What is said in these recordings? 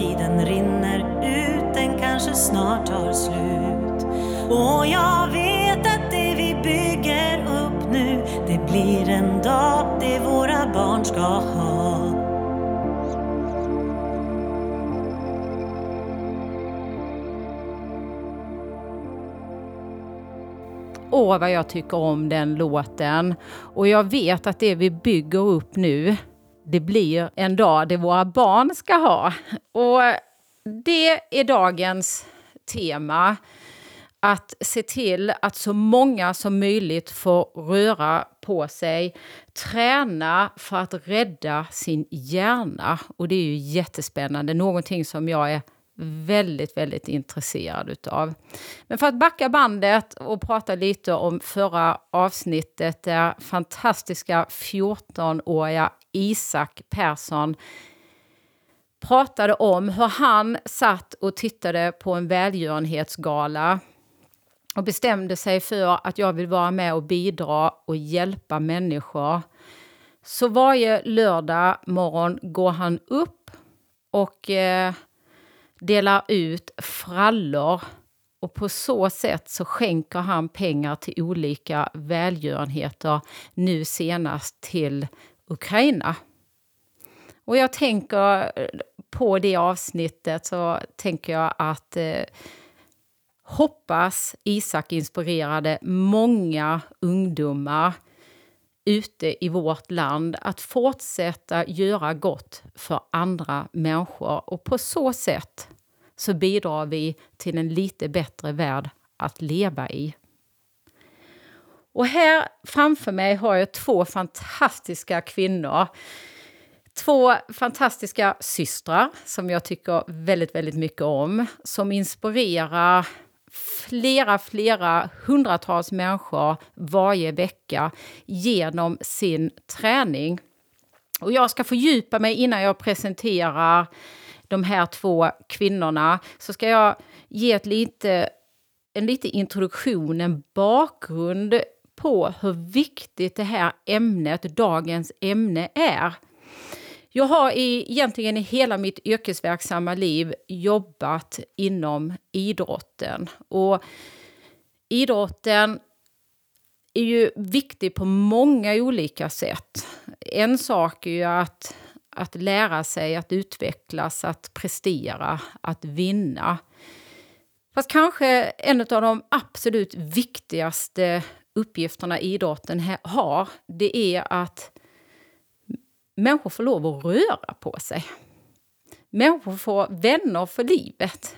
tiden rinner ut, den kanske snart tar slut. Och jag vet att det vi bygger upp nu, det blir en dag det våra barn ska ha. Åh, vad jag tycker om den låten. Och jag vet att det vi bygger upp nu, det blir en dag det våra barn ska ha. Och det är dagens tema. Att se till att så många som möjligt får röra på sig, träna för att rädda sin hjärna. Och det är ju jättespännande, någonting som jag är väldigt, väldigt intresserad utav. Men för att backa bandet och prata lite om förra avsnittet där fantastiska 14-åriga Isak Persson pratade om hur han satt och tittade på en välgörenhetsgala och bestämde sig för att jag vill vara med och bidra och hjälpa människor. Så varje lördag morgon går han upp och eh, delar ut frallor och på så sätt så skänker han pengar till olika välgörenheter, nu senast till Ukraina. Och jag tänker eh, på det avsnittet så tänker jag att eh, hoppas Isak inspirerade många ungdomar ute i vårt land att fortsätta göra gott för andra människor. Och på så sätt så bidrar vi till en lite bättre värld att leva i. Och här framför mig har jag två fantastiska kvinnor. Två fantastiska systrar som jag tycker väldigt, väldigt mycket om. Som inspirerar flera, flera hundratals människor varje vecka genom sin träning. Och jag ska fördjupa mig innan jag presenterar de här två kvinnorna. Så ska jag ge ett lite, en liten introduktion, en bakgrund på hur viktigt det här ämnet, dagens ämne, är. Jag har i, egentligen i hela mitt yrkesverksamma liv jobbat inom idrotten. Och idrotten är ju viktig på många olika sätt. En sak är ju att, att lära sig att utvecklas, att prestera, att vinna. Fast kanske en av de absolut viktigaste uppgifterna idrotten har, det är att människor får lov att röra på sig. Människor får vänner för livet.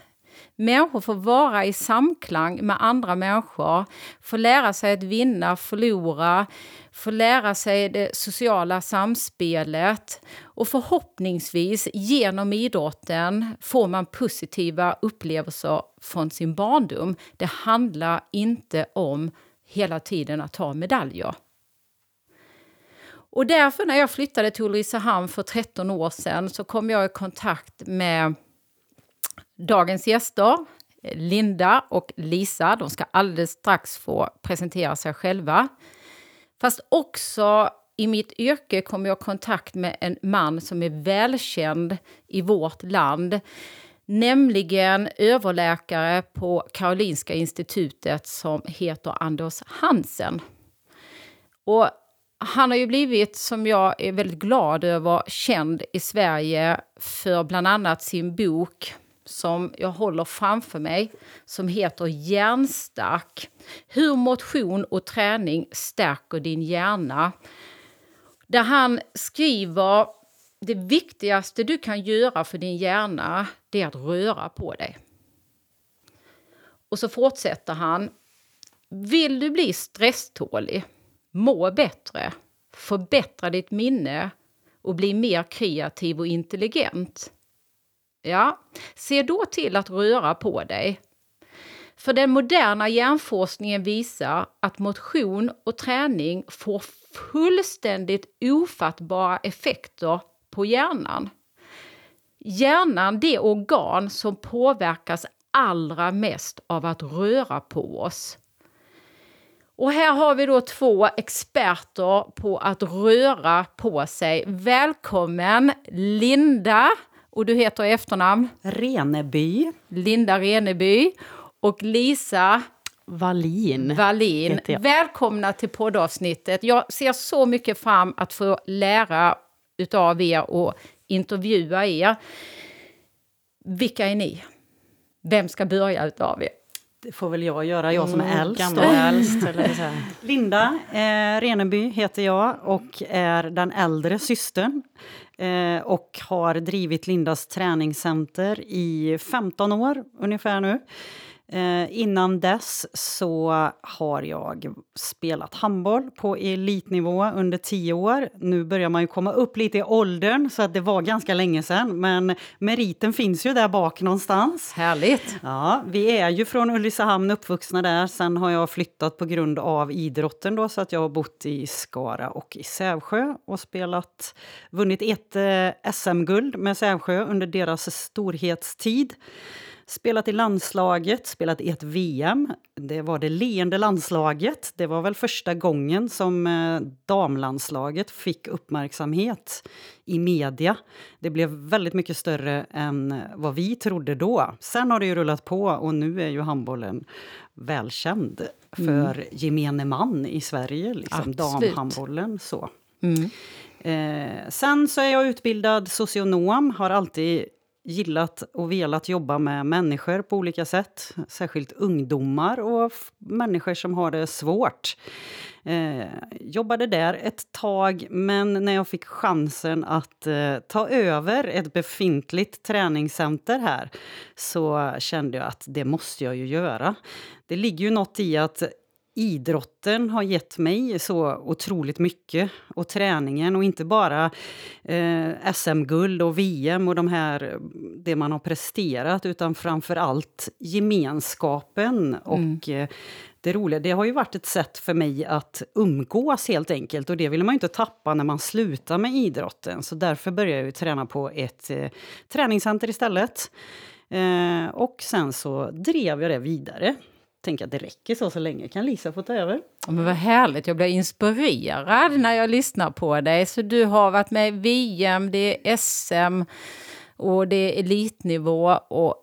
Människor får vara i samklang med andra människor, får lära sig att vinna, förlora, får lära sig det sociala samspelet och förhoppningsvis genom idrotten får man positiva upplevelser från sin barndom. Det handlar inte om hela tiden att ta medaljer. Och därför när jag flyttade till Ulricehamn för 13 år sedan så kom jag i kontakt med dagens gäster, Linda och Lisa. De ska alldeles strax få presentera sig själva. Fast också i mitt yrke kom jag i kontakt med en man som är välkänd i vårt land. Nämligen överläkare på Karolinska institutet som heter Anders Hansen. Och han har ju blivit, som jag är väldigt glad över, känd i Sverige för bland annat sin bok som jag håller framför mig, som heter Hjärnstark. Hur motion och träning stärker din hjärna. Där han skriver det viktigaste du kan göra för din hjärna, det är att röra på dig. Och så fortsätter han. Vill du bli stresstålig? må bättre, förbättra ditt minne och bli mer kreativ och intelligent? Ja, se då till att röra på dig. För den moderna hjärnforskningen visar att motion och träning får fullständigt ofattbara effekter på hjärnan. Hjärnan det organ som påverkas allra mest av att röra på oss. Och här har vi då två experter på att röra på sig. Välkommen Linda Och du heter i efternamn? Reneby. Linda Reneby. Och Lisa Wallin. Wallin. Välkomna till poddavsnittet. Jag ser så mycket fram att få lära utav er och intervjua er. Vilka är ni? Vem ska börja utav er? Det får väl jag göra, jag som är Mm, äldst. gamla då. äldst, eller så här. Linda eh, Reneby heter jag och är den äldre systern. Eh, och har drivit Lindas träningscenter i 15 år ungefär nu. Eh, innan dess så har jag spelat handboll på elitnivå under 10 år. Nu börjar man ju komma upp lite i åldern, så att det var ganska länge sedan. Men meriten finns ju där bak någonstans. Härligt! Ja, vi är ju från Ulricehamn, uppvuxna där. Sen har jag flyttat på grund av idrotten då, så att jag har bott i Skara och i Sävsjö och spelat, vunnit ett eh, SM-guld med Sävsjö under deras storhetstid. Spelat i landslaget, spelat i ett VM. Det var det leende landslaget. Det var väl första gången som eh, damlandslaget fick uppmärksamhet i media. Det blev väldigt mycket större än vad vi trodde då. Sen har det ju rullat på och nu är ju handbollen välkänd för gemene man i Sverige. Liksom Absolut. damhandbollen. Så. Mm. Eh, sen så är jag utbildad socionom, har alltid gillat och velat jobba med människor på olika sätt. Särskilt ungdomar och människor som har det svårt. Eh, jobbade där ett tag, men när jag fick chansen att eh, ta över ett befintligt träningscenter här så kände jag att det måste jag ju göra. Det ligger ju något i att idrotten har gett mig så otroligt mycket. Och träningen och inte bara eh, SM-guld och VM och de här, det man har presterat utan framför allt gemenskapen och eh, det roliga. Det har ju varit ett sätt för mig att umgås helt enkelt och det vill man ju inte tappa när man slutar med idrotten. Så därför började jag ju träna på ett eh, träningscenter istället. Eh, och sen så drev jag det vidare tänker att det räcker så så länge. Kan Lisa få ta över? Men vad härligt, jag blir inspirerad när jag lyssnar på dig. Så du har varit med i VM, det är SM och det är elitnivå och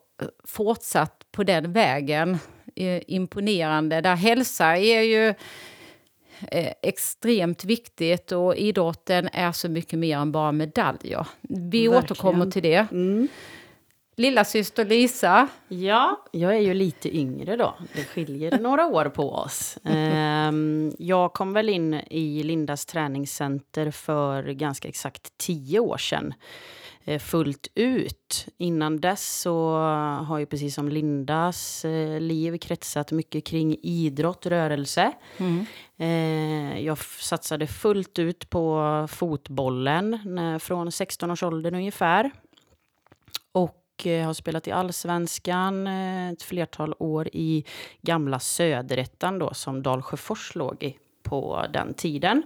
fortsatt på den vägen. Imponerande. Där hälsa är ju eh, extremt viktigt och idrotten är så mycket mer än bara medaljer. Vi Verkligen. återkommer till det. Mm. Lilla syster Lisa, Ja, jag är ju lite yngre då. Det skiljer några år på oss. Ehm, jag kom väl in i Lindas träningscenter för ganska exakt tio år sedan. eh, Fullt ut. Innan dess så har ju precis som Lindas eh, liv kretsat mycket kring idrott, rörelse. Eh, jag f- satsade fullt ut på fotbollen från 16 års ålder ungefär. Och eh, har spelat i allsvenskan eh, ett flertal år i gamla söderettan då, som Dalsjöfors låg i på den tiden.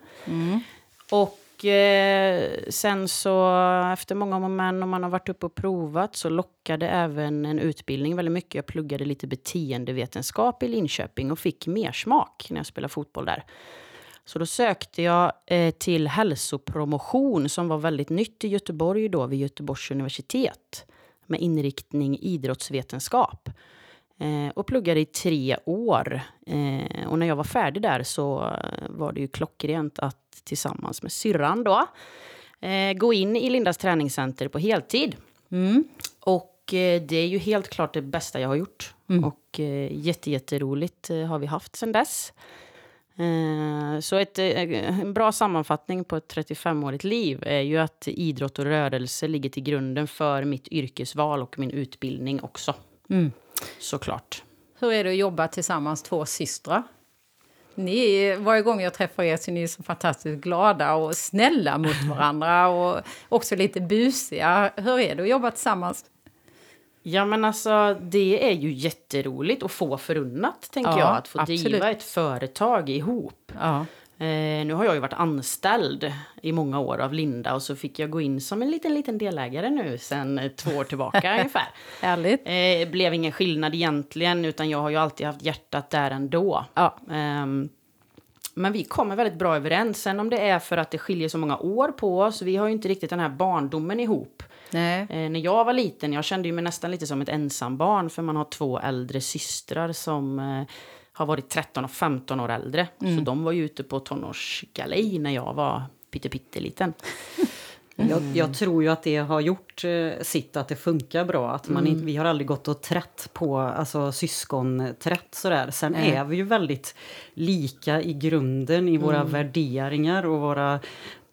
Och eh, sen så efter många om och men, om man har varit uppe och provat, så lockade även en utbildning väldigt mycket. Jag pluggade lite beteendevetenskap i Linköping och fick mer smak när jag spelade fotboll där. Så då sökte jag till hälsopromotion som var väldigt nytt i Göteborg då vid Göteborgs universitet med inriktning idrottsvetenskap. Eh, och pluggade i tre år. Eh, och när jag var färdig där så var det ju klockrent att tillsammans med syrran då eh, gå in i Lindas träningscenter på heltid. Och eh, det är ju helt klart det bästa jag har gjort. Och eh, jätte, jätteroligt har vi haft sedan dess. Eh, Så ett, eh, en bra sammanfattning på ett 35-årigt liv är ju att idrott och rörelse ligger till grunden för mitt yrkesval och min utbildning också. Såklart. hur är det att jobba tillsammans, två systrar? Ni, varje gång jag träffar er så är ni så fantastiskt glada och snälla mot varandra och också lite busiga. Hur är det att jobba tillsammans? Ja men alltså det är ju jätteroligt och få förunnat tänker Ja, jag. Att få absolut. driva ett företag ihop. Ja. Eh, nu har jag ju varit anställd i många år av Linda och så fick jag gå in som en liten, liten delägare nu sen eh, två år tillbaka ungefär. Härligt. Eh, blev ingen skillnad egentligen utan jag har ju alltid haft hjärtat där ändå. Ja. Ehm, men vi kommer väldigt bra överens. Sen om det är för att det skiljer så många år på oss. Vi har ju inte riktigt den här barndomen ihop. Nej. Eh, när jag var liten, jag kände ju mig nästan lite som ett ensambarn för man har två äldre systrar som eh, har varit 13 och 15 år äldre. Så de var ju ute på tonårsgalej när jag var pytteliten. Jag, jag tror ju att det har gjort eh, sitt, att det funkar bra. Att man inte, vi har aldrig gått och trätt på alltså, syskonträtt sådär. Sen Nej. är vi ju väldigt lika i grunden i våra värderingar och våra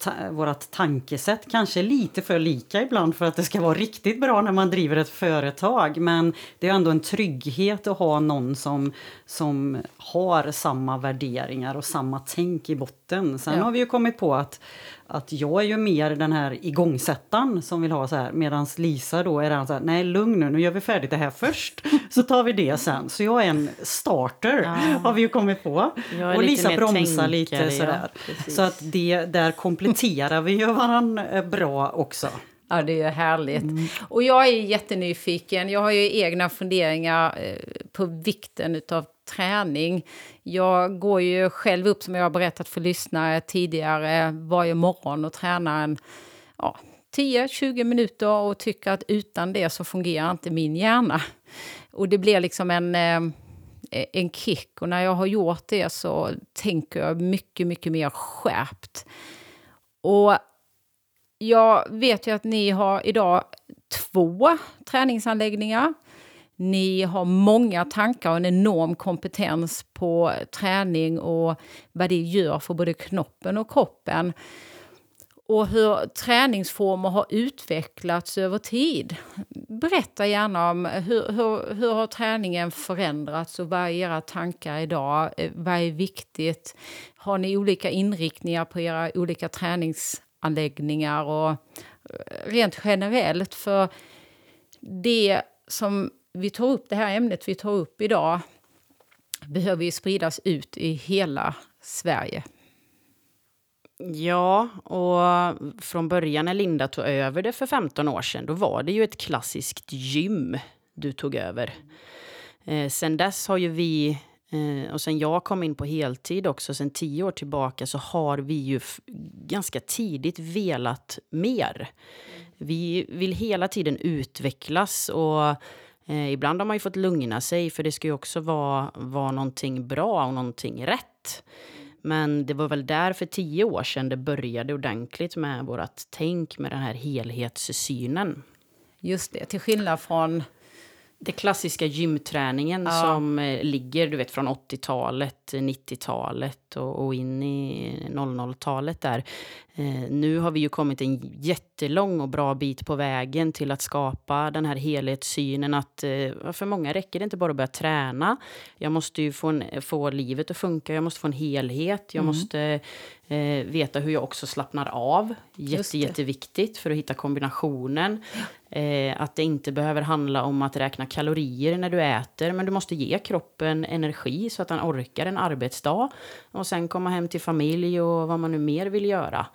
ta, vårat tankesätt. Kanske lite för lika ibland för att det ska vara riktigt bra när man driver ett företag. Men det är ändå en trygghet att ha någon som, som har samma värderingar och samma tänk i botten. Sen Ja. har vi ju kommit på att att jag är ju mer den här igångsättaren som vill ha så här medan Lisa då är den så här nej lugn nu, nu gör vi färdigt det här först så tar vi det sen. Så jag är en starter har vi ju kommit på. Och Lisa bromsar tänkare, lite ja, sådär. precis. så att det, där kompletterar vi ju varandra bra också. Ja, det är härligt. Och jag är jättenyfiken. Jag har ju egna funderingar eh, på vikten av träning. Jag går ju själv upp, som jag har berättat för lyssnare tidigare, varje morgon och tränar en ja, 10-20 minuter och tycker att utan det så fungerar inte min hjärna. Och det blir liksom en, eh, en kick och när jag har gjort det så tänker jag mycket, mycket mer skärpt. Och jag vet ju att ni har idag två träningsanläggningar. Ni har många tankar och en enorm kompetens på träning och vad det gör för både knoppen och kroppen. Och hur träningsformer har utvecklats över tid. Berätta gärna om hur, hur, hur har träningen förändrats och vad är era tankar idag? Eh, vad är viktigt? Har ni olika inriktningar på era olika anläggningar Och eh, rent generellt, för det som vi tar upp, det här ämnet vi tar upp idag behöver ju spridas ut i hela Sverige. Ja, och från början när Linda tog över det för 15 år sedan, då var det ju ett klassiskt gym du tog över. Eh, sen dess har ju vi, eh, och sen jag kom in på heltid också, sen tio år tillbaka, så har vi ju ganska tidigt velat mer. Vi vill hela tiden utvecklas och eh, ibland har man ju fått lugna sig, för det ska ju också vara, vara någonting bra och någonting rätt. Men det var väl där för tio år sedan det började ordentligt med vårt tänk med den här helhetssynen. Just det, till skillnad från... Det klassiska gymträningen Ja. som eh, ligger du vet, från 80-talet, 90-talet och, och in i 00-talet där. Eh, nu har vi ju kommit en jättelång och bra bit på vägen till att skapa den här helhetssynen att eh, för många räcker det inte bara att börja träna. Jag måste ju få, en, få livet att funka, jag måste få en helhet, jag måste eh, veta hur jag också slappnar av. Jätte, jätteviktigt för att hitta kombinationen. Eh, att det inte behöver handla om att räkna kalorier när du äter, men du måste ge kroppen energi så att den orkar en arbetsdag. Och sen komma hem till familj och vad man nu mer vill göra.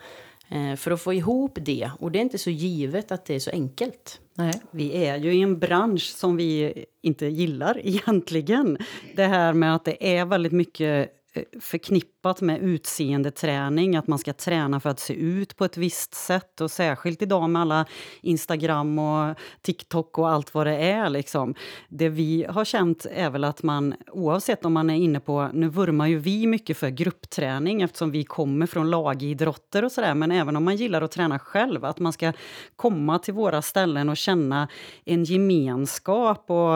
Eh, för att få ihop det. Och det är inte så givet att det är så enkelt. Nej. Vi är ju i en bransch som vi inte gillar egentligen. Det här med att det är väldigt mycket Eh, förknippat med utseendeträning, att man ska träna för att se ut på ett visst sätt. Och särskilt idag med alla Instagram och TikTok och allt vad det är. Liksom. Det vi har känt är väl att man, oavsett om man är inne på... Nu vurmar ju vi mycket för gruppträning eftersom vi kommer från lagidrotter och sådär. Men även om man gillar att träna själv, att man ska komma till våra ställen och känna en gemenskap och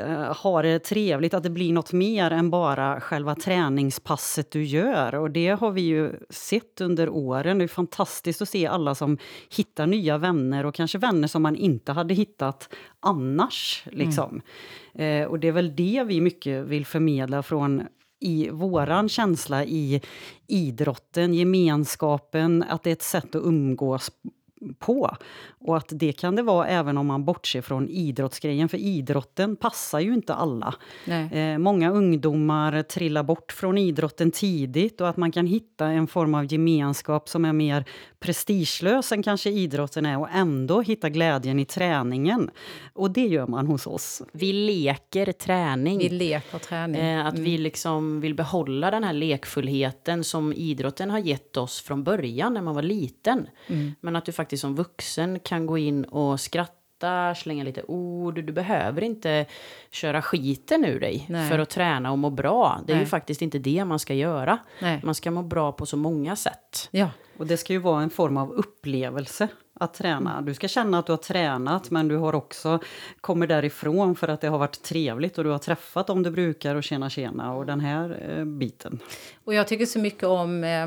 eh, ha det trevligt, att det blir något mer än bara själva träningen träningspasset du gör. Och det har vi ju sett under åren. Det är fantastiskt att se alla som hittar nya vänner och kanske vänner som man inte hade hittat annars. Liksom. Eh, och det är väl det vi mycket vill förmedla från i våran känsla i idrotten, gemenskapen, att det är ett sätt att umgås på. Och att det kan det vara även om man bortser från idrottsgrejen, för idrotten passar ju inte alla. Eh, många ungdomar trillar bort från idrotten tidigt och att man kan hitta en form av gemenskap som är mer prestigelös än kanske idrotten är och ändå hitta glädjen i träningen. Och det gör man hos oss. Vi leker träning. Vi leker träning. Eh, att vi liksom vill behålla den här lekfullheten som idrotten har gett oss från början när man var liten. Men att du faktiskt faktiskt som vuxen kan gå in och skratta, slänga lite ord. Du behöver inte köra skiten ur dig Nej. för att träna och må bra. Det är Nej. ju faktiskt inte det man ska göra. Nej. Man ska må bra på så många sätt. Ja. Och det ska ju vara en form av upplevelse att träna. Du ska känna att du har tränat men du har också kommer därifrån för att det har varit trevligt och du har träffat dem du brukar och tjena tjena och den här eh, biten. Och jag tycker så mycket om eh,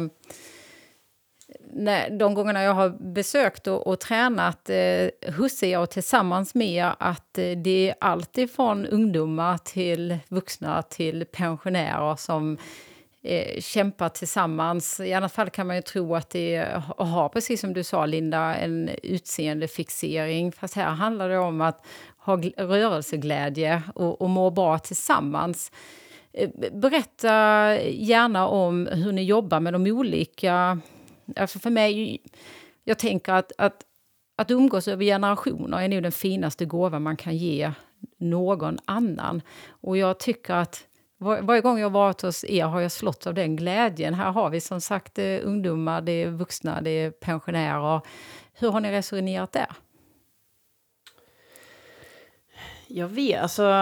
när, de gångerna jag har besökt och, och tränat eh, husse jag tillsammans med att eh, det är alltid från ungdomar till vuxna till pensionärer som eh, kämpar tillsammans. I annat fall kan man ju tro att det har, precis som du sa Linda, en utseendefixering. Fast här handlar det om att ha rörelseglädje och, och må bra tillsammans. Eh, Berätta gärna om hur ni jobbar med de olika... Alltså för mig, jag tänker att, att, att umgås över generationer är nog den finaste gåva man kan ge någon annan. Och jag tycker att var, varje gång jag har varit hos er har jag slått av den glädjen. Här har vi som sagt eh, ungdomar, det är vuxna, det är pensionärer. Hur har ni resonerat där? Jag vet, alltså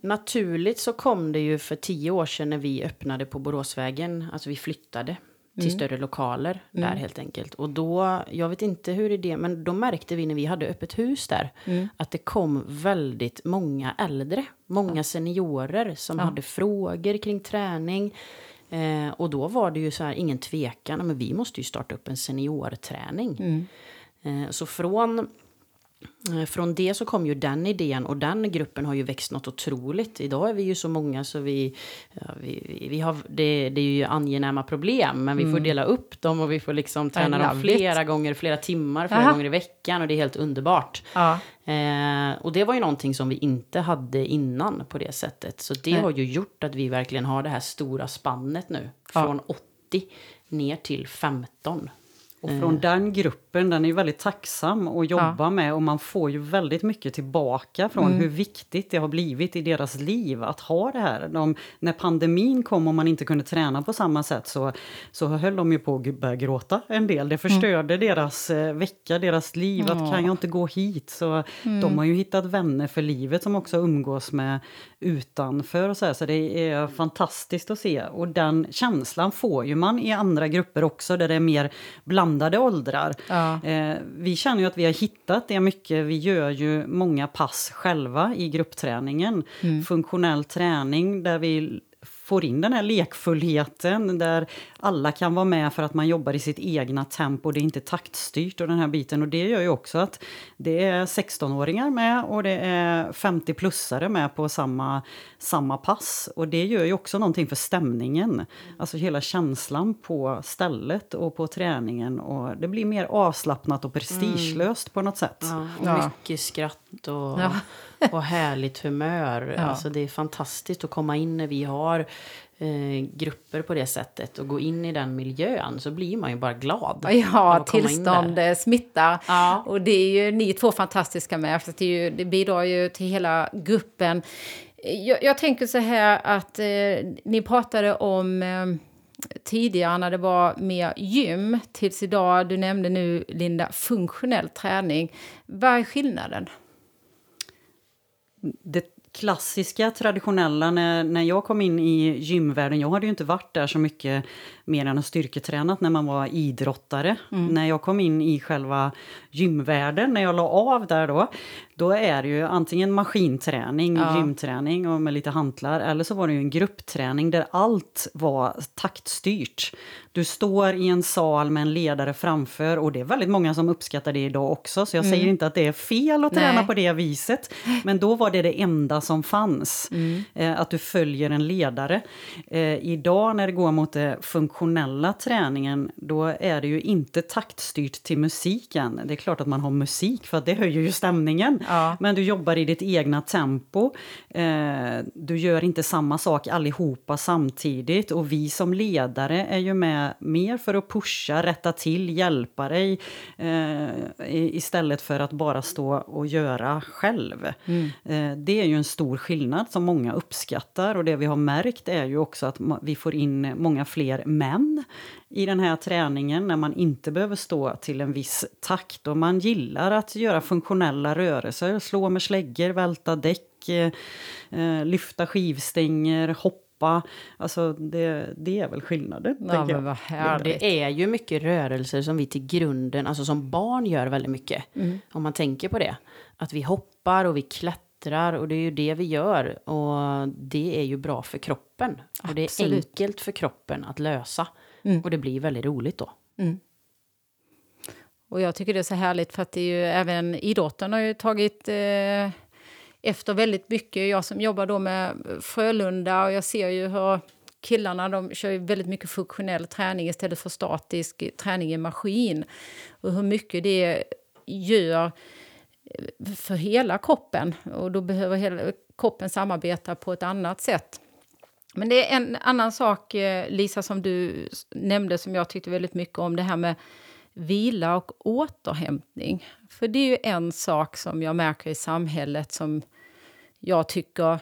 naturligt så kom det ju för tio år sedan när vi öppnade på Boråsvägen, alltså vi flyttade till större lokaler där helt enkelt. Och då, jag vet inte hur det är det, men då märkte vi när vi hade öppet hus där, att det kom väldigt många äldre, många seniorer som hade frågor kring träning. Eh, och då var det ju så här, ingen tvekan, men vi måste ju starta upp en seniorträning. Eh, så från Från det så kom ju den idén och den gruppen har ju växt något otroligt. Idag är vi ju så många så vi, ja, vi, vi- har, det, det är ju angenäma problem men vi får dela upp dem och vi får liksom träna dem love it. flera gånger, flera timmar, flera Aha. gånger i veckan och det är helt underbart. Ja. Eh, och det var ju någonting som vi inte hade innan på det sättet. Så det Nej. har ju gjort att vi verkligen har det här stora spannet nu. Ja. Från 80 ner till 15. Och från den gruppen, den är ju väldigt tacksam att jobba Ja. med och man får ju väldigt mycket tillbaka från hur viktigt det har blivit i deras liv att ha det här. De, när pandemin kom och man inte kunde träna på samma sätt så, så höll de ju på att börja gråta en del. Det förstörde deras eh, vecka, deras liv. Att kan jag inte gå hit? Så de har ju hittat vänner för livet som också umgås med utanför och så här. Så det är fantastiskt att se. Och den känslan får ju man i andra grupper också där det är mer blandade åldrar. Ja. Eh, vi känner ju att vi har hittat det mycket. Vi gör ju många pass själva i gruppträningen. Funktionell träning där vi får in den här lekfullheten där alla kan vara med för att man jobbar i sitt egna tempo. Det är inte taktstyrt och den här biten. Och det gör ju också att det är 16-åringar med och det är 50-plussare med på samma, samma pass. Och det gör ju också någonting för stämningen. Alltså hela känslan på stället och på träningen. Och det blir mer avslappnat och prestigelöst på något sätt. Ja, och mycket skratt och, Ja. och härligt humör. Ja. Alltså det är fantastiskt att komma in när vi har eh, grupper på det sättet och gå in i den miljön så blir man ju bara glad. Ja, tillstånd eh, smittar. Ja. Och det är ju ni två fantastiska med, för det, ju, det bidrar ju till hela gruppen. Jag, jag tänker så här att eh, ni pratade om eh, tidigare när det var mer gym, tills idag, du nämnde nu Linda, funktionell träning. Vad är skillnaden? Det klassiska, traditionella, när, när jag kom in i gymvärlden, jag hade ju inte varit där så mycket mer än att styrketränat när man var idrottare. När jag kom in i själva gymvärlden, när jag la av där då, då är det ju antingen maskinträning, Ja. gymträning och med lite hantlar, eller så var det ju en gruppträning där allt var taktstyrt. Du står i en sal med en ledare framför och det är väldigt många som uppskattar det idag också, så jag säger inte att det är fel att träna Nej. på det viset. Men då var det det enda som fanns, Mm. eh, att du följer en ledare. Eh, idag när det går mot den funktionella träningen, då är det ju inte taktstyrt till musiken. Det är klart att man har musik, för att det höjer ju stämningen. Ja. Men du jobbar i ditt egna tempo. Eh, du gör inte samma sak allihopa samtidigt. Och vi som ledare är ju med mer för att pusha, rätta till, hjälpa dig eh, istället för att bara stå och göra själv. Eh, det är ju en stor skillnad som många uppskattar. Och det vi har märkt är ju också att vi får in många fler män i den här träningen när man inte behöver stå till en viss takt. Och man gillar att göra funktionella rörelser, slå med släggor, välta däck, eh, eh lyfta skivstänger, hoppa Alltså det, det är väl skillnaden. Ja, men vad härligt. Det är ju mycket rörelser som vi till grunden, alltså som barn gör väldigt mycket. Mm. Om man tänker på det. Att vi hoppar och vi klättrar och det är ju det vi gör. Och det är ju bra för kroppen. Absolut. Och det är enkelt för kroppen att lösa. Mm. Och det blir väldigt roligt då. Mm. Och jag tycker det är så härligt för att det är ju även idrotten har ju tagit eh, efter väldigt mycket. Jag som jobbar då med Frölunda och jag ser ju hur killarna de kör väldigt mycket funktionell träning istället för statisk träning i maskin. Och hur mycket det gör för hela kroppen. Och då behöver hela kroppen samarbeta på ett annat sätt. Men det är en annan sak, eh, Lisa, som du nämnde som jag tyckte väldigt mycket om. Det här med vila och återhämtning. För det är ju en sak som jag märker i samhället som jag tycker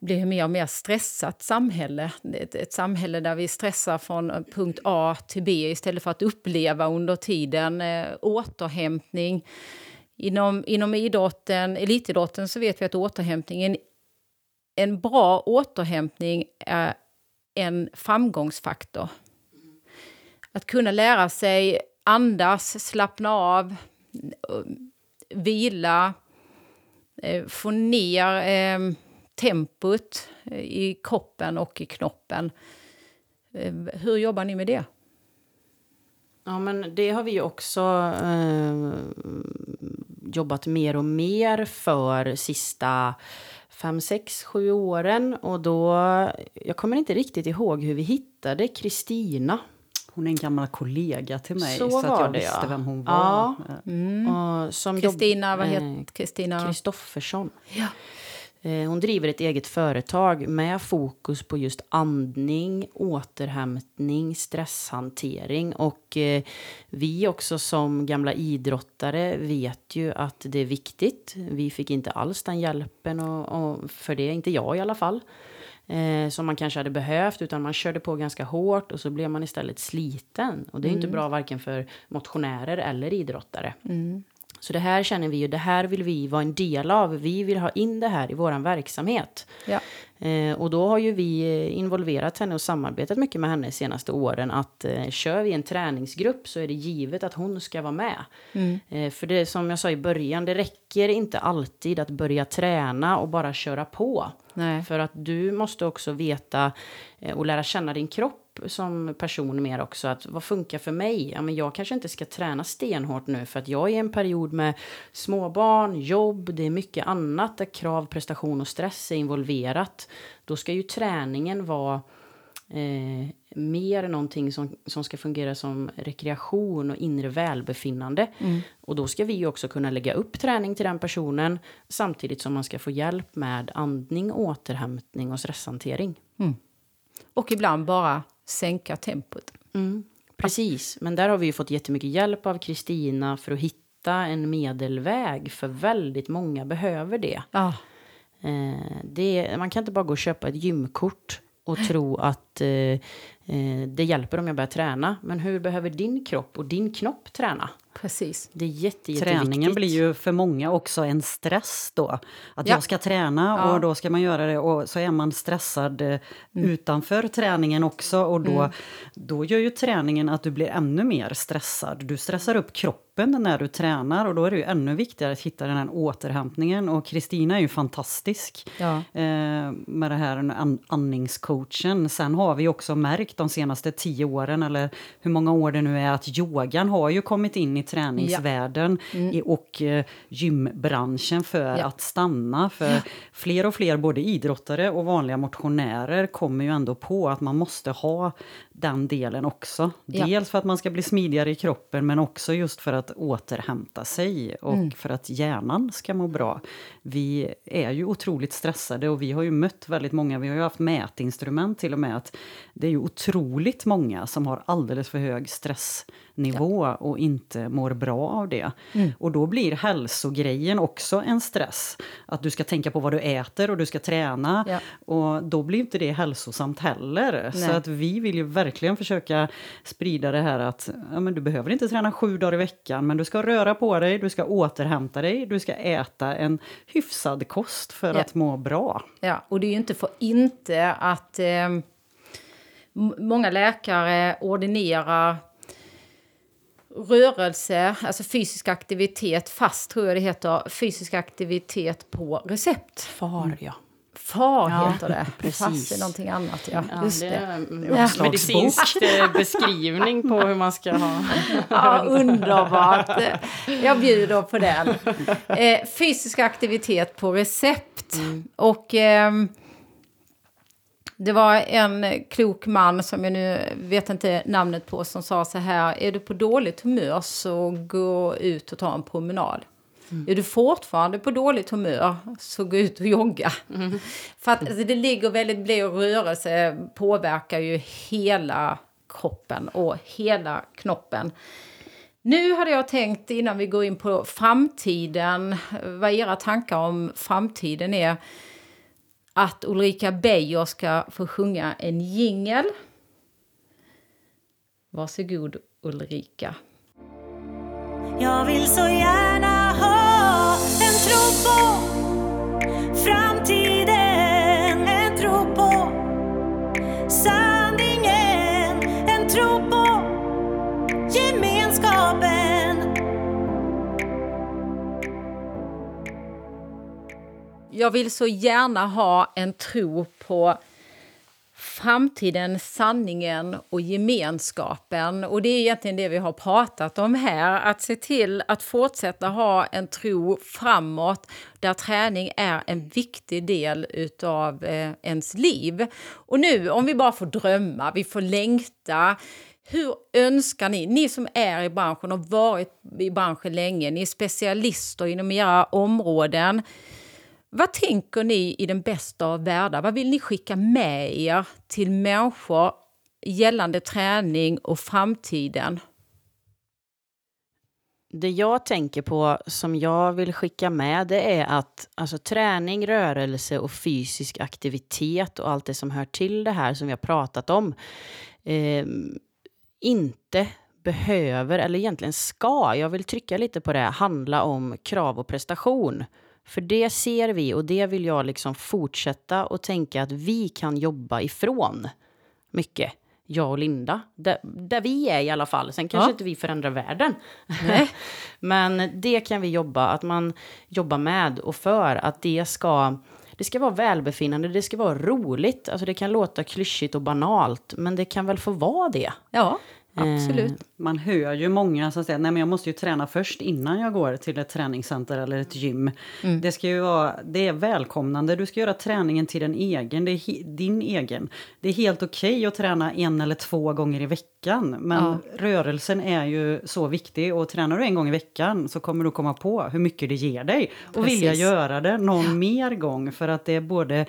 blir mer och mer stressat samhälle. Ett, ett samhälle där vi stressar från eh, punkt A till B istället för att uppleva under tiden eh, återhämtning. Inom, inom idrotten, elitidrotten så vet vi att återhämtningen, en en bra återhämtning är en framgångsfaktor. Att kunna lära sig andas, slappna av, vila, eh, få ner eh, tempot eh, i kroppen och i knoppen. Eh, hur jobbar ni med det? Ja, men det har vi också eh, jobbat mer och mer för sista fem, sex, sju åren. Och då, jag kommer inte riktigt ihåg hur vi hittade Kristina. Hon är en gammal kollega till mig, så, så att jag det, visste ja. vem hon var. Ja. Mm. Kristina, vad heter eh, Kristina? Kristoffersson. Ja. Eh, hon driver ett eget företag med fokus på just andning, återhämtning, stresshantering. Och eh, vi också som gamla idrottare vet ju att det är viktigt. Vi fick inte alls den hjälpen, och, och för det, inte jag i alla fall. Eh, som man kanske hade behövt, utan man körde på ganska hårt och så blev man istället sliten. Och det är mm. inte bra varken för motionärer eller idrottare. Mm. Så det här känner vi ju, det här vill vi vara en del av. Vi vill ha in det här i vår verksamhet. Ja. Eh, och då har ju vi eh, involverat henne och samarbetat mycket med henne de senaste åren. Att eh, kör vi en träningsgrupp så är det givet att hon ska vara med. Mm. Eh, för det som jag sa i början, det räcker inte alltid att börja träna och bara köra på. Nej. För att du måste också veta eh, och lära känna din kropp som person mer också. Att vad funkar för mig? Ja, men jag kanske inte ska träna stenhårt nu för att jag är i en period med småbarn, jobb, det är mycket annat där krav, prestation och stress är involverat. Då ska ju träningen vara eh, mer någonting som, som ska fungera som rekreation och inre välbefinnande. Mm. Och då ska vi också kunna lägga upp träning till den personen samtidigt som man ska få hjälp med andning, återhämtning och stresshantering. Mm. Och ibland bara sänka tempot. Mm. Precis, men där har vi ju fått jättemycket hjälp av Kristina för att hitta en medelväg, för väldigt många behöver det. Ah. Eh, det man kan inte bara gå och köpa ett gymkort och tro att eh, eh, det hjälper om jag börjar träna. Men hur behöver din kropp och din knopp träna? Precis. Det är jätte, Träningen blir ju för många också en stress då. Att ja. jag ska träna och ja. då ska man göra det och så är man stressad eh, mm. utanför träningen också och då, mm. då gör ju träningen att du blir ännu mer stressad. Du stressar upp kroppen när du tränar och då är det ju ännu viktigare att hitta den här återhämtningen och Kristina är ju fantastisk ja. eh, med det här an andningscoachen. Sen har vi också märkt de senaste tio åren eller hur många år det nu är att yogan har ju kommit in i träningsvärlden ja. mm. och eh, gymbranschen för ja. att stanna. För ja. fler och fler, både idrottare och vanliga motionärer, kommer ju ändå på att man måste ha den delen också. Dels för att man ska bli smidigare i kroppen, men också just för att återhämta sig och mm. för att hjärnan ska må bra. Vi är ju otroligt stressade och vi har ju mött väldigt många, vi har ju haft mätinstrument till och med, att det är ju otroligt många som har alldeles för hög stressnivå och inte mår bra av det. Och då blir hälsogrejen också en stress. Att du ska tänka på vad du äter och du ska träna. Ja. Och då blir inte det hälsosamt heller. Så Nej. att vi vill ju verkligen försöka sprida det här att ja, men du behöver inte träna sju dagar i veckan, men du ska röra på dig, du ska återhämta dig, du ska äta en hyfsad kost för Ja. att må bra. Ja, och det är ju inte för inte att eh, många läkare ordinerar rörelse, alltså fysisk aktivitet, fast tror jag det heter, fysisk aktivitet på recept. Far, ja. FAR Ja, heter det. precis. Fast är någonting annat, ja. Ja, Just det det. är en medicinsk eh, beskrivning på hur man ska ha... Ja, underbart. Jag bjuder på den. Eh, fysisk aktivitet på recept. Och ehm, det var en klok man som jag nu vet inte namnet på som sa så här. Är du på dåligt humör så gå ut och ta en promenad. Är du fortfarande på dåligt humör så gå ut och jogga. För att alltså, det ligger väldigt, blir rörelse påverkar ju hela kroppen och hela knoppen. Nu hade jag tänkt innan vi går in på framtiden, vad era tankar om framtiden är, att Ulrika Beijer ska få sjunga en jingel. Varsågod Ulrika. Jag vill så gärna ha en tro på framtiden, Jag vill så gärna ha en tro på framtiden, sanningen och gemenskapen. Och det är egentligen det vi har pratat om här. Att se till att fortsätta ha en tro framåt där träning är en viktig del utav eh, ens liv. Och nu, om vi bara får drömma, vi får längta. Hur önskar ni, ni som är i branschen och varit i branschen länge, ni är specialister inom era områden. Vad tänker ni i den bästa av världar? Vad vill ni skicka med er till människor gällande träning och framtiden? Det jag tänker på som jag vill skicka med det är att alltså, träning, rörelse och fysisk aktivitet och allt det som hör till det här som vi har pratat om eh, inte behöver, eller egentligen ska, jag vill trycka lite på det, handla om krav och prestation. För det ser vi och det vill jag liksom fortsätta och tänka att vi kan jobba ifrån mycket. Jag och Linda, där, där vi är i alla fall. Sen kanske Ja. inte vi förändrar världen. Men det kan vi jobba, att man jobbar med och för att det ska, det ska vara välbefinnande, det ska vara roligt. Alltså det kan låta klyschigt och banalt, men det kan väl få vara det. Ja, absolut. Man hör ju många som säger att jag måste ju träna först innan jag går till ett träningscenter eller ett gym. Det, ska ju vara, det är välkomnande, du ska göra träningen till den egen, det är din egen. Det är helt okej att träna en eller två gånger i veckan, men Ja. rörelsen är ju så viktig och tränar du en gång i veckan så kommer du komma på hur mycket det ger dig och vilja göra det någon mer gång för att det är både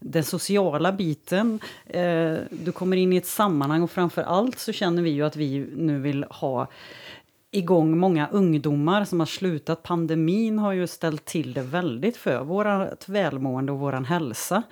den sociala biten, eh, du kommer in i ett sammanhang och framför allt så känner vi ju att vi nu vill ha igång många ungdomar som har slutat. Pandemin har ju ställt till det väldigt för vårt välmående och våran hälsa.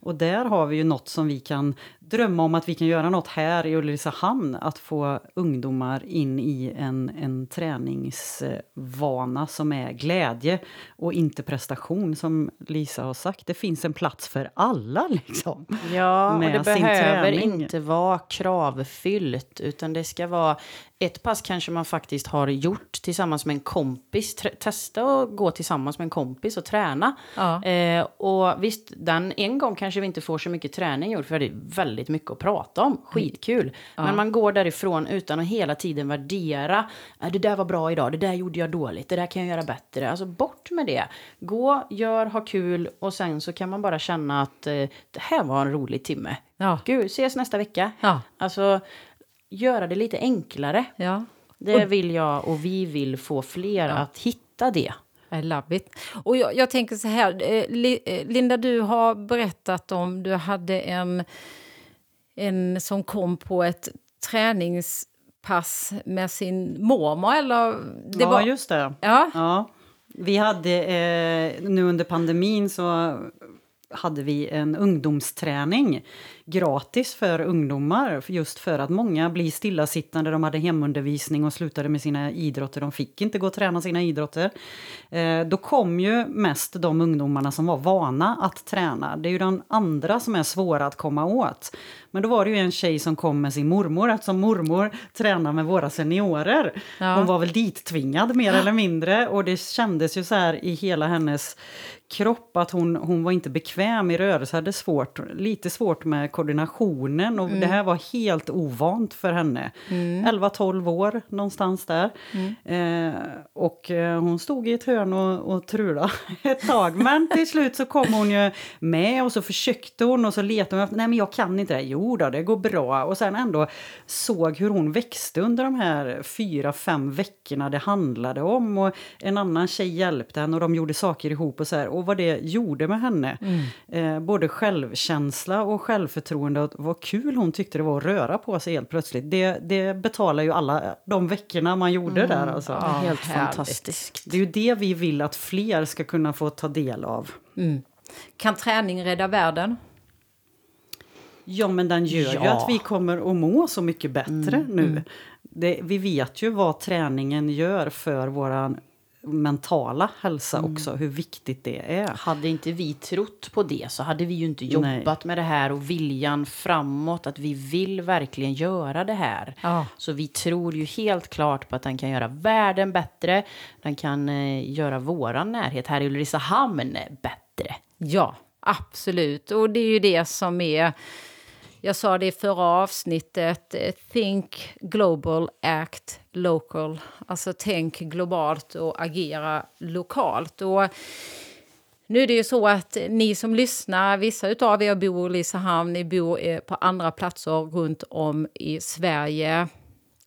Och där har vi ju något som vi kan drömma om att vi kan göra något här i Ulricehamn, att få ungdomar in i en, en träningsvana som är glädje och inte prestation som Lisa har sagt. Det finns en plats för alla liksom. Ja, och med det sin behöver träning. inte vara kravfyllt, utan det ska vara ett pass kanske man faktiskt har gjort tillsammans med en kompis. Testa att gå tillsammans med en kompis och träna. Ja. Eh, och visst, den en gång kanske vi inte får så mycket träning gjort, för det är väldigt mycket att prata om. Skitkul. Men man går därifrån utan att hela tiden värdera. "Ah, Det där var bra idag, det där gjorde jag dåligt, det där kan jag göra bättre. Alltså bort med det. Gå, gör, ha kul och sen så kan man bara känna att eh, det här var en rolig timme. Ja. Gud, ses nästa vecka. Ja. Alltså, göra det lite enklare. Ja. Det vill jag och vi vill få fler att hitta det. I love it. Och jag, jag tänker så här, eh, eh, Linda, du har berättat om du hade en, en som kom på ett pass med sin mormor eller? Det ja, var... just det. Ja. ja. Vi hade, eh, nu under pandemin så hade vi en ungdomsträning gratis för ungdomar just för att många blir stillasittande, de hade hemundervisning och slutade med sina idrotter, de fick inte gå och träna sina idrotter. Eh, då kom ju mest de ungdomarna som var vana att träna. Det är ju de andra som är svåra att komma åt. Men då var det ju en tjej som kom med sin mormor eftersom mormor tränar med våra seniorer. Ja. Hon var väl dittvingad mer eller mindre och det kändes ju så här i hela hennes kropp att hon, hon var inte bekväm i rörelse, hade svårt, lite svårt med koordinationen och mm. det här var helt ovant för henne. Mm. 11-12 år någonstans där. Mm. Eh, och eh, hon stod i ett hörn och, och trula ett tag men till slut så kom hon ju med och så försökte hon och så letade hon nej men jag kan inte det. Jo då, det går bra. Och sen ändå såg hur hon växte under de här fyra, fem veckorna det handlade om och en annan tjej hjälpte henne och de gjorde saker ihop och så här. Och vad det gjorde med henne. Mm. Eh, både självkänsla och självförtroende och vad kul hon tyckte det var att röra på sig helt plötsligt. Det, det betalar ju alla de veckorna man gjorde mm. där. Alltså. Ja, helt fantastiskt. Det är ju det vi vill att fler ska kunna få ta del av. Mm. Kan träning rädda världen? Ja, men den gör ja. ju att vi kommer att må så mycket bättre mm. nu. Mm. Det, vi vet ju vad träningen gör för våran mentala hälsa mm. också, hur viktigt det är. Hade inte vi trott på det så hade vi ju inte jobbat Nej. med det här och viljan framåt, att vi vill verkligen göra det här. Ja. Så vi tror ju helt klart på att den kan göra världen bättre, den kan eh, göra våran närhet här i Ulricehamn bättre. Ja, absolut. Och det är ju det som är jag sa det i förra avsnittet, eh, think global, act local. Alltså tänk globalt och agera lokalt. Och nu är det ju så att ni som lyssnar, vissa av er bor i Lisehamn, ni bor eh, på andra platser runt om i Sverige.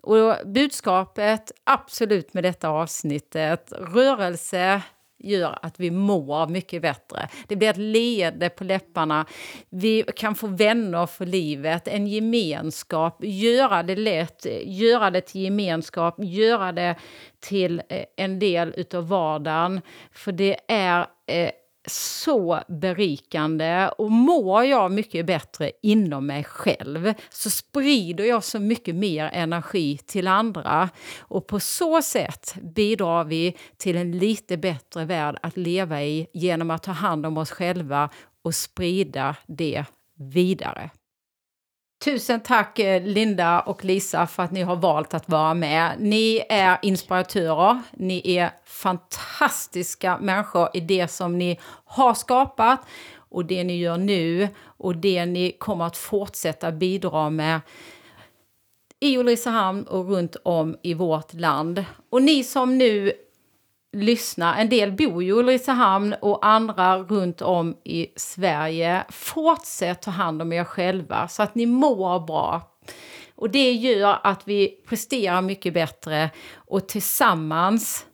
Och budskapet absolut med detta avsnittet, rörelse gör att vi mår mycket bättre. Det blir ett leende på läpparna. Vi kan få vänner för livet, en gemenskap, göra det lätt, göra det till gemenskap, göra det till eh, en del utav vardagen. För det är eh, så berikande och mår jag mycket bättre inom mig själv så sprider jag så mycket mer energi till andra och på så sätt bidrar vi till en lite bättre värld att leva i genom att ta hand om oss själva och sprida det vidare. Tusen tack eh, Linda och Lisa för att ni har valt att vara med. Ni är inspiratörer, ni är fantastiska människor i det som ni har skapat och det ni gör nu och det ni kommer att fortsätta bidra med i Ulricehamn och runt om i vårt land. Och ni som nu lyssna. En del bor ju i Ulricehamn och andra runt om i Sverige. Fortsätt ta hand om er själva så att ni mår bra. Och det gör att vi presterar mycket bättre och tillsammans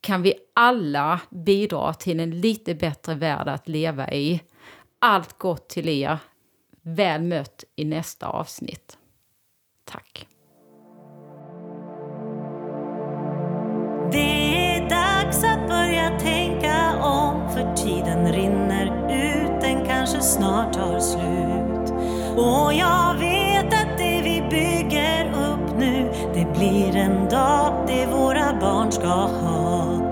kan vi alla bidra till en lite bättre värld att leva i. Allt gott till er. Väl mött i nästa avsnitt. Tack dags att börja tänka om för tiden rinner ut, den kanske snart tar slut. Och jag vet att det vi bygger upp nu, det blir en dag det våra barn ska ha.